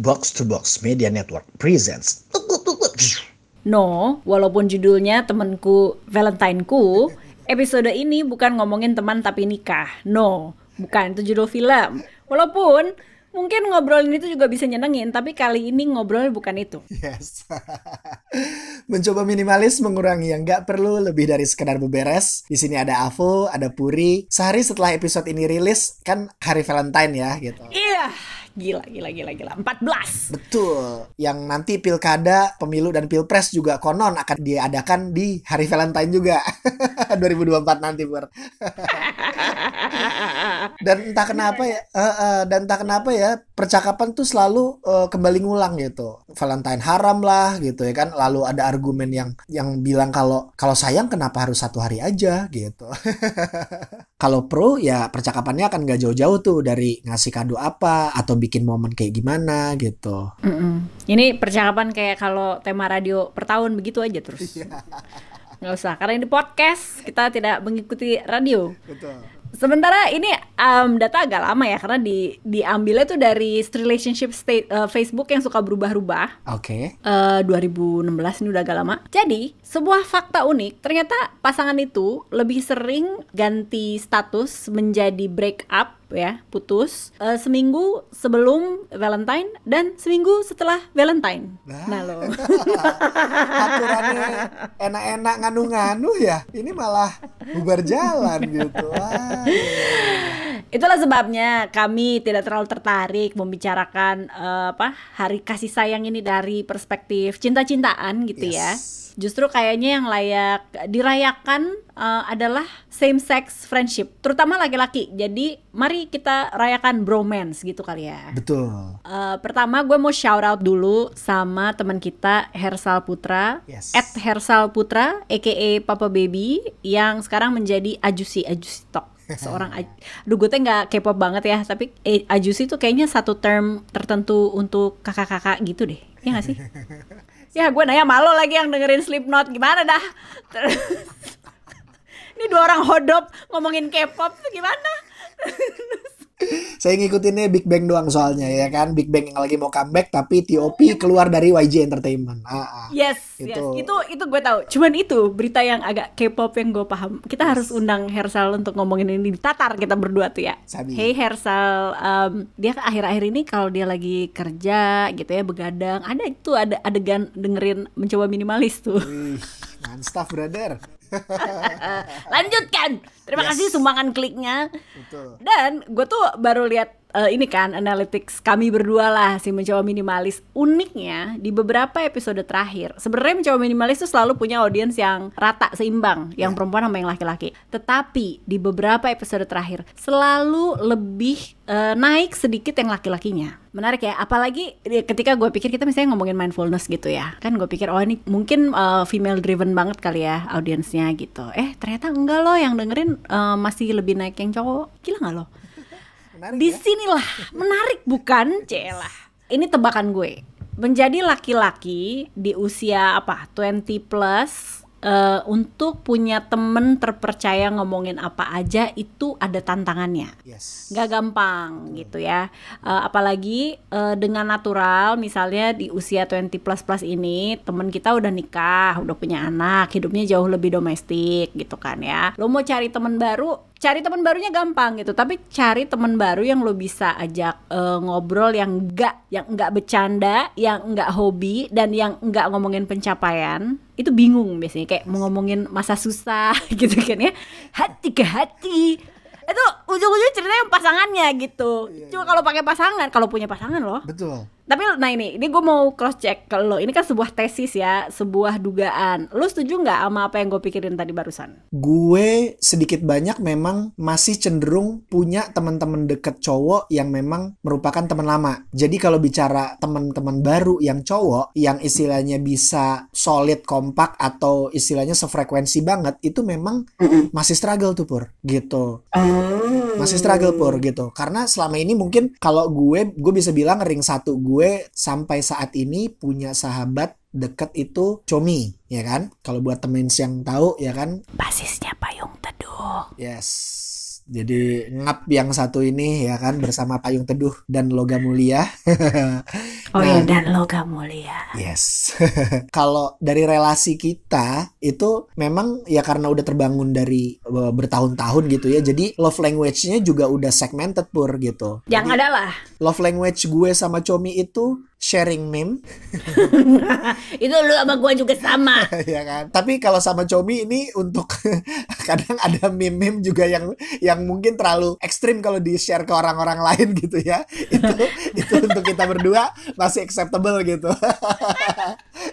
Box to Box Media Network presents. No, walaupun judulnya temenku Valentineku, episode ini bukan ngomongin teman tapi nikah. No, bukan itu judul film. Walaupun mungkin ngobrolin itu juga bisa nyenengin, tapi kali ini ngobrol bukan itu. Yes. Mencoba minimalis mengurangi yang nggak perlu lebih dari sekedar beberes. Di sini ada Avo, ada Puri. Sehari setelah episode ini rilis kan hari Valentine ya gitu. Gila gila gila gila. 14. Betul. Yang nanti pilkada, pemilu dan pilpres juga konon akan diadakan di hari Valentine juga. 2024 nanti, Pur. dan entah kenapa ya, uh, uh, dan entah kenapa ya, percakapan tuh selalu uh, kembali ngulang gitu. Valentine haram lah gitu ya kan. Lalu ada argumen yang yang bilang kalau kalau sayang kenapa harus satu hari aja gitu. kalau pro ya percakapannya akan gak jauh-jauh tuh dari ngasih kado apa atau bikin momen kayak gimana gitu. Mm-mm. Ini percakapan kayak kalau tema radio per tahun begitu aja terus. Nggak usah, karena ini podcast kita tidak mengikuti radio. Betul. Sementara ini um, data agak lama ya karena di diambilnya tuh dari relationship state uh, Facebook yang suka berubah-ubah. Oke. Uh, 2016 ini udah agak lama. Jadi sebuah fakta unik ternyata pasangan itu lebih sering ganti status menjadi break up ya putus uh, seminggu sebelum Valentine dan seminggu setelah Valentine. Nah. Nah lo. Aturannya enak-enak nganu-nganu ya. Ini malah bubar jalan gitu. Wah. Itulah sebabnya kami tidak terlalu tertarik membicarakan eh, apa hari kasih sayang ini dari perspektif cinta-cintaan gitu ya. Yes. Justru kayaknya yang layak dirayakan eh, adalah same sex friendship, terutama laki-laki. Jadi mari kita rayakan bromance gitu kali ya. Betul. Eh, pertama gue mau shout out dulu sama teman kita Hersal Putra, Yes. at Hersal Putra, aka Papa Baby, yang sekarang menjadi Ajusi Ajusi Talk. Seorang, aduh gue tuh nggak K-pop banget ya, tapi eh, Ajusi tuh kayaknya satu term tertentu untuk kakak-kakak gitu deh, ya nggak sih? ya gue nanya malu lagi yang dengerin Slipknot gimana dah? Terus, ini dua orang hodop ngomongin K-pop tuh gimana? Saya ngikutinnya Big Bang doang soalnya ya kan. Big Bang yang lagi mau comeback tapi TOP keluar dari YG Entertainment. Ah, ah. Yes, Itu. yes, itu itu gue tahu. Cuman itu berita yang agak K-pop yang gue paham. Kita harus undang Hersal untuk ngomongin ini di Tatar kita berdua tuh ya. Sabi. Hey Hersal, um, dia akhir-akhir ini kalau dia lagi kerja gitu ya begadang, ada itu ada adegan dengerin mencoba minimalis tuh. Wih, mantap brother. Lanjutkan. Terima Yes. kasih sumbangan kliknya. Betul. Dan gue tuh baru lihat eh, ini kan analytics kami berdua lah si mencoba minimalis. Uniknya di beberapa episode terakhir, sebenarnya mencoba minimalis tuh selalu punya audiens yang rata seimbang, yang perempuan sama yang laki-laki. Tetapi di beberapa episode terakhir selalu lebih eh, naik sedikit yang laki-lakinya. Menarik ya, apalagi ketika gue pikir kita misalnya ngomongin mindfulness gitu ya, kan gue pikir oh ini mungkin eh, female driven banget kali ya audiensnya gitu. Eh ternyata enggak loh yang dengerin eh, masih lebih naik yang cowok. Gila nggak loh? Di ya? sinilah menarik bukan? Celah. Ini tebakan gue. Menjadi laki-laki di usia apa? 20 plus eh, untuk punya temen terpercaya ngomongin apa aja itu ada tantangannya. Yes. Gak gampang gitu ya. Eh, apalagi eh, dengan natural misalnya di usia 20 plus plus ini temen kita udah nikah, udah punya anak, hidupnya jauh lebih domestik gitu kan ya. Lo mau cari temen baru, cari temen barunya gampang gitu. Tapi cari temen baru yang lo bisa ajak eh, ngobrol yang enggak yang enggak bercanda, yang enggak hobi dan yang enggak ngomongin pencapaian itu bingung biasanya kayak mau ngomongin masa susah gitu kan ya hati ke hati itu ujung-ujungnya ceritanya pasangannya gitu. Cuma kalau pakai pasangan, kalau punya pasangan loh. Betul. Tapi nah ini, ini gue mau cross check ke lo. Ini kan sebuah tesis ya, sebuah dugaan. Lo setuju nggak sama apa yang gue pikirin tadi barusan? Gue sedikit banyak memang masih cenderung punya teman-teman deket cowok yang memang merupakan teman lama. Jadi kalau bicara teman-teman baru yang cowok yang istilahnya bisa solid kompak atau istilahnya sefrekuensi banget itu memang masih struggle tuh pur gitu. Masih struggle pur gitu. Karena selama ini mungkin kalau gue gue bisa bilang ring satu gue sampai saat ini punya sahabat deket itu Comi ya kan kalau buat temen yang tahu ya kan Basisnya payung teduh. Yes. Jadi ngap yang satu ini ya kan bersama Payung Teduh dan Logam Mulia. oh iya dan Logam Mulia. Yes. Kalau dari relasi kita itu memang ya karena udah terbangun dari uh, bertahun-tahun gitu ya. Jadi love language-nya juga udah segmented pur gitu. Yang Jadi, adalah love language gue sama Comi itu sharing meme. itu lu sama gue juga sama. ya kan. Tapi kalau sama Comi ini untuk kadang ada meme-meme juga yang yang mungkin terlalu ekstrim kalau di share ke orang-orang lain gitu ya. Itu itu untuk kita berdua masih acceptable gitu.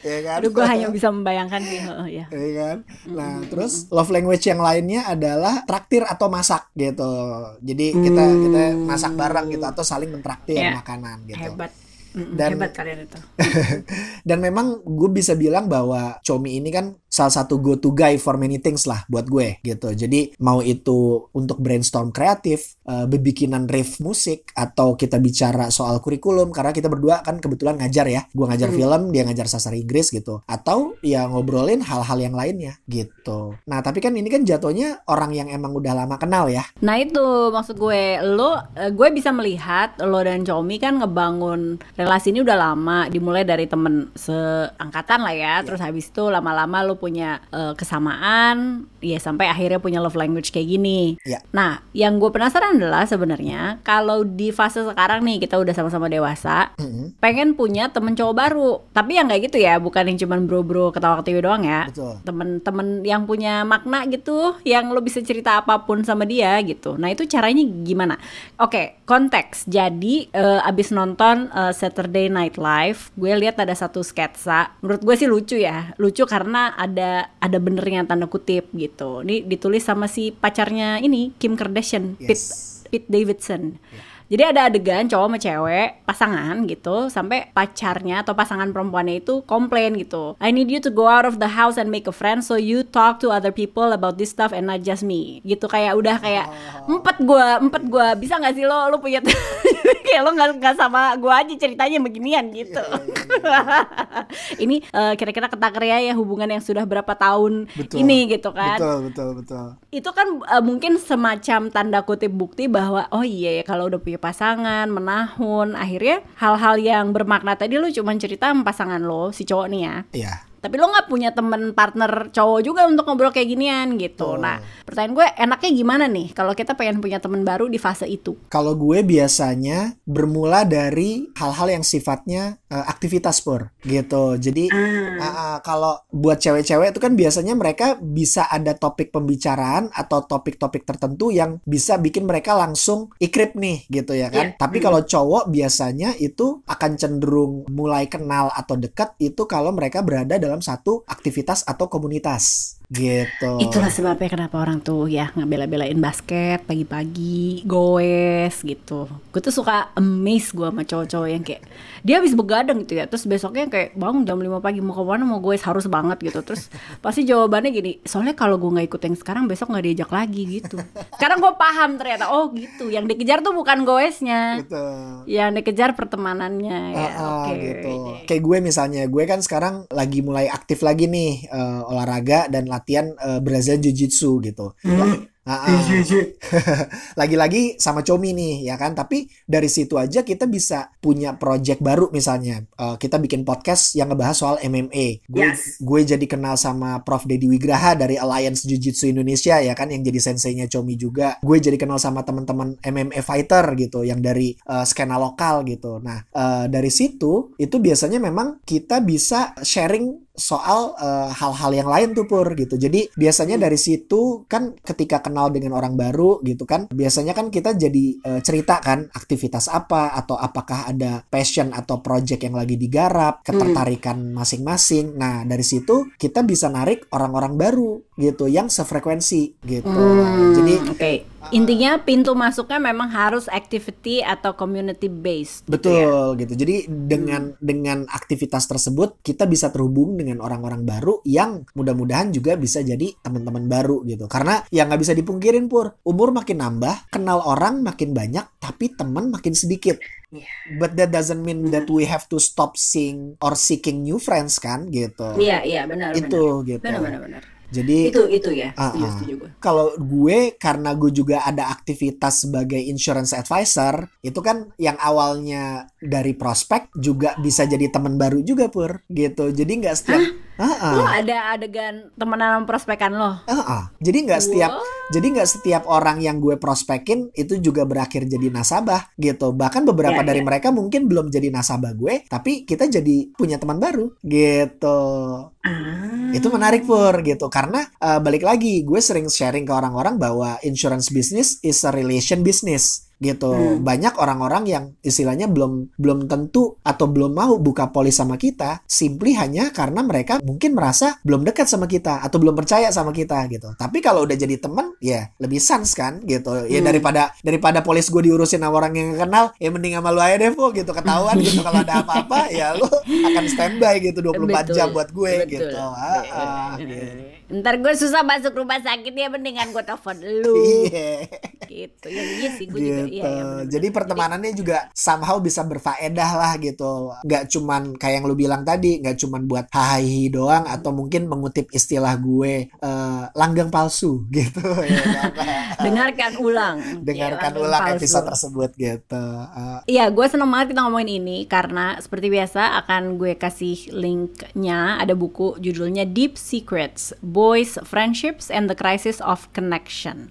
ya kan. Aduh gue hanya bisa membayangkan sih. Oh, ya. ya kan. Nah, mm terus love language yang lainnya adalah traktir atau masak gitu. Jadi kita mm. kita masak bareng gitu atau saling mentraktir yeah. makanan gitu. Hebat dan hebat kalian itu. dan memang gue bisa bilang bahwa Chomi ini kan salah satu go to guy for many things lah buat gue gitu. Jadi mau itu untuk brainstorm kreatif, uh, bebikinan riff musik atau kita bicara soal kurikulum karena kita berdua kan kebetulan ngajar ya. Gue ngajar hmm. film, dia ngajar sastra Inggris gitu. Atau ya ngobrolin hal-hal yang lainnya gitu. Nah, tapi kan ini kan jatuhnya orang yang emang udah lama kenal ya. Nah, itu maksud gue. Lo eh, gue bisa melihat lo dan Chomi kan ngebangun relasi ini udah lama dimulai dari temen seangkatan lah ya yeah. terus habis itu lama-lama lu punya uh, kesamaan ya sampai akhirnya punya love language kayak gini. Yeah. nah yang gue penasaran adalah sebenarnya kalau di fase sekarang nih kita udah sama-sama dewasa mm -hmm. pengen punya temen cowok baru. Tapi yang kayak gitu ya bukan yang cuman bro-bro ketawa ketiwi doang ya. Temen-temen yang punya makna gitu yang lo bisa cerita apa pun sama dia gitu. Nah itu caranya gimana? Oke okay, konteks. Jadi uh, abis nonton uh, Saturday Night Live, gue lihat ada satu sketsa. Menurut gue sih lucu ya, lucu karena ada ada benernya tanda kutip gitu. Ini ditulis sama si pacarnya ini Kim Kardashian, yes. Pete, Pete Davidson. Yeah jadi ada adegan cowok sama cewek pasangan gitu sampai pacarnya atau pasangan perempuannya itu komplain gitu. I need you to go out of the house and make a friend so you talk to other people about this stuff and not just me. Gitu kayak udah kayak oh. empat gua empat gua bisa nggak sih lo lo punya kayak lo nggak nggak sama gua aja ceritanya beginian gitu. Yeah, yeah, yeah. ini uh, kira-kira ketakerya ya hubungan yang sudah berapa tahun betul, ini gitu kan. Betul betul betul. Itu kan uh, mungkin semacam tanda kutip bukti bahwa oh iya ya kalau udah punya pasangan, menahun, akhirnya hal-hal yang bermakna tadi lu cuma cerita sama pasangan lo, si cowok nih ya. Iya tapi lo nggak punya temen partner cowok juga untuk ngobrol kayak ginian gitu. Oh. Nah, pertanyaan gue enaknya gimana nih kalau kita pengen punya temen baru di fase itu? Kalau gue biasanya bermula dari hal-hal yang sifatnya uh, aktivitas pur gitu. Jadi uh. Uh, kalau buat cewek-cewek itu kan biasanya mereka bisa ada topik pembicaraan atau topik-topik tertentu yang bisa bikin mereka langsung ikrip nih gitu ya kan. Yeah. Tapi hmm. kalau cowok biasanya itu akan cenderung mulai kenal atau dekat itu kalau mereka berada dalam dalam satu aktivitas atau komunitas gitu. Itulah sebabnya kenapa orang tuh ya ngebela-belain basket pagi-pagi, goes gitu. Gue tuh suka amazed gue sama cowok-cowok yang kayak dia habis begadang gitu ya, terus besoknya kayak bangun jam 5 pagi mau ke mana mau goes harus banget gitu. Terus pasti jawabannya gini, soalnya kalau gue nggak ikut yang sekarang besok nggak diajak lagi gitu. Sekarang gue paham ternyata, oh gitu. Yang dikejar tuh bukan goesnya, gitu. yang dikejar pertemanannya. Ya, uh, uh, gitu. Kayak gue misalnya, gue kan sekarang lagi mulai aktif lagi nih uh, olahraga dan latihan uh, Brazilian Jiu Jitsu gitu. Hmm. Lagi-lagi sama Comi nih ya kan. Tapi dari situ aja kita bisa punya project baru misalnya. Uh, kita bikin podcast yang ngebahas soal MMA. Gue yes. gue jadi kenal sama Prof Dedi Wigraha dari Alliance Jiu Jitsu Indonesia ya kan yang jadi senseinya Comi juga. Gue jadi kenal sama teman-teman MMA fighter gitu yang dari uh, skena lokal gitu. Nah, uh, dari situ itu biasanya memang kita bisa sharing soal hal-hal uh, yang lain tuh pur gitu. Jadi biasanya dari situ kan ketika kenal dengan orang baru gitu kan, biasanya kan kita jadi uh, cerita kan aktivitas apa atau apakah ada passion atau project yang lagi digarap, ketertarikan masing-masing. Nah dari situ kita bisa narik orang-orang baru gitu yang sefrekuensi gitu. Hmm, jadi okay intinya pintu masuknya memang harus activity atau community based. Betul gitu, ya? gitu. Jadi dengan hmm. dengan aktivitas tersebut kita bisa terhubung dengan orang-orang baru yang mudah-mudahan juga bisa jadi teman-teman baru gitu. Karena yang nggak bisa dipungkirin pur, umur makin nambah, kenal orang makin banyak, tapi teman makin sedikit. Yeah. But that doesn't mean that we have to stop seeing or seeking new friends kan gitu. Iya yeah, iya yeah, benar. Itu benar. gitu. Benar benar benar. Jadi Itu itu ya. Setuju, setuju gue. kalau gue karena gue juga ada aktivitas sebagai insurance advisor itu kan yang awalnya dari prospek juga bisa jadi teman baru juga pur gitu jadi nggak setiap Ah, ah. Lo ada adegan temenan prospekan lo. Ah, ah. jadi nggak setiap Wow. jadi nggak setiap orang yang gue prospekin itu juga berakhir jadi nasabah gitu bahkan beberapa Ya, dari ya. mereka mungkin belum jadi nasabah gue tapi kita jadi punya teman baru gitu Ah. itu menarik pur gitu karena eh, balik lagi gue sering sharing ke orang-orang bahwa insurance business is a relation business gitu Hmm. banyak orang-orang yang istilahnya belum belum tentu atau belum mau buka polis sama kita simply hanya karena mereka mungkin merasa belum dekat sama kita atau belum percaya sama kita gitu tapi kalau udah jadi teman ya lebih sans kan gitu ya Hmm. daripada daripada polis gue diurusin sama orang yang kenal ya mending sama lu aja deh Po gitu ketahuan gitu kalau ada apa-apa ya lu akan standby gitu 24 jam Betul, buat gue betul. gitu Ah, ah, gitu. Ntar gue susah masuk rumah sakit ya mendingan gue telepon lu Iya. gitu. Ya iya sih gue juga gitu. iya, iya bener-bener. Jadi pertemanannya juga somehow bisa berfaedah lah gitu. Gak cuman kayak yang lu bilang tadi, gak cuman buat hahi doang atau mungkin mengutip istilah gue eh, langgang palsu gitu. ya kan? dengarkan ulang. Dengarkan Ya, ulang palsu. episode tersebut gitu. Eh, Iya, gue seneng banget kita ngomongin ini karena seperti biasa akan gue kasih linknya. Ada buku judulnya Deep Secrets: Boys, Friendships, and the Crisis of Connection.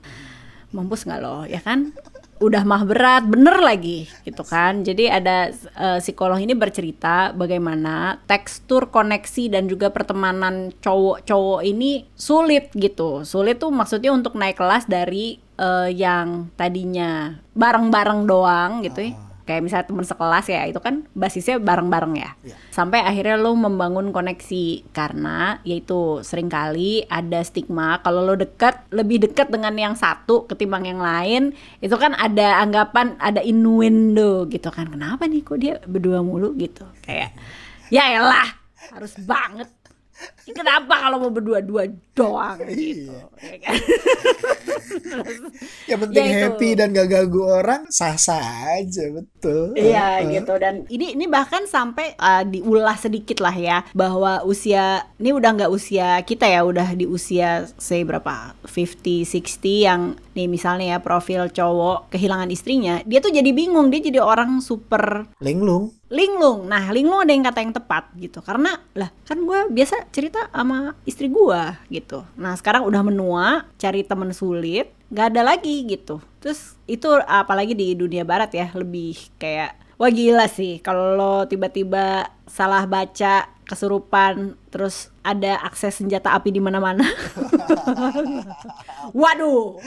Mampus nggak lo, ya kan? Udah mah berat, bener lagi, gitu kan? Jadi ada eh, psikolog ini bercerita bagaimana tekstur koneksi dan juga pertemanan cowok-cowok ini sulit gitu. Sulit tuh maksudnya untuk naik kelas dari eh, yang tadinya bareng-bareng doang gitu ya kayak misalnya teman sekelas ya itu kan basisnya bareng-bareng ya. Iya. sampai akhirnya lo membangun koneksi karena yaitu sering kali ada stigma kalau lo dekat lebih dekat dengan yang satu ketimbang yang lain itu kan ada anggapan ada innuendo gitu kan. Kenapa nih kok dia berdua mulu gitu? Kayak ya elah harus banget kenapa kalau mau berdua-dua doang gitu ya kan? yang penting Ya, itu. happy dan gak ganggu orang sah-sah aja betul. Iya Eh, gitu dan ini ini bahkan sampai uh, diulah sedikit lah ya bahwa usia ini udah nggak usia kita ya udah di usia say berapa 50 60 yang nih misalnya ya profil cowok kehilangan istrinya dia tuh jadi bingung dia jadi orang super linglung. Linglung. Nah linglung ada yang kata yang tepat gitu. Karena lah kan gue biasa cerita sama istri gue gitu. Nah sekarang udah menua cari temen sulit nggak ada lagi gitu. Terus itu apalagi di dunia barat ya lebih kayak wah gila sih. Kalau lo tiba-tiba salah baca kesurupan terus ada akses senjata api di mana-mana. Waduh.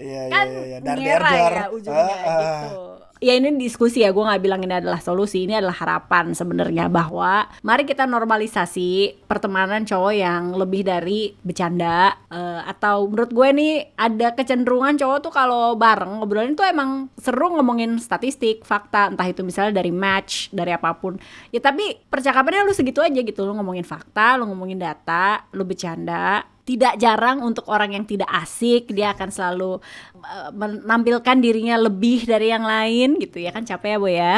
Iya iya kan iya iya. Dar ya ujungnya Ah, ah. gitu. Ya ini diskusi ya, gue nggak bilang ini adalah solusi, ini adalah harapan sebenarnya bahwa mari kita normalisasi pertemanan cowok yang lebih dari bercanda. Eh, atau menurut gue nih ada kecenderungan cowok tuh kalau bareng ngobrolin tuh emang seru ngomongin statistik, fakta, entah itu misalnya dari match, dari apa pun. Ya tapi percakapannya lu segitu aja gitu, lu ngomongin fakta, lu ngomongin data, lu bercanda, tidak jarang untuk orang yang tidak asik dia akan selalu uh, menampilkan dirinya lebih dari yang lain gitu ya. Kan capek ya bu ya?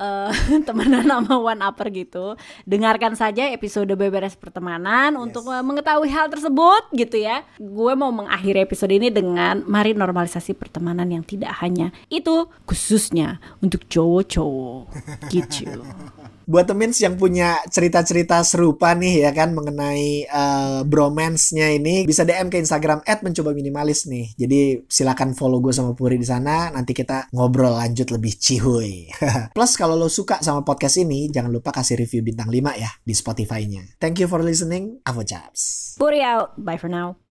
Eh, temenan sama one upper gitu. Dengarkan saja episode beberes pertemanan untuk uh, mengetahui hal tersebut gitu ya. Gue mau mengakhiri episode ini dengan mari normalisasi pertemanan yang tidak hanya itu khususnya untuk cowok-cowok. Gitu. Buat temen yang punya cerita-cerita serupa nih ya kan mengenai eh, bromance-nya ini bisa DM ke Instagram @mencoba minimalis nih. Jadi silakan follow gue sama Puri di sana. Nanti kita ngobrol lanjut lebih cihuy. Plus kalau lo suka sama podcast ini jangan lupa kasih review bintang 5 ya di Spotify-nya. Thank you for listening. Avo Chaps. Puri out bye for now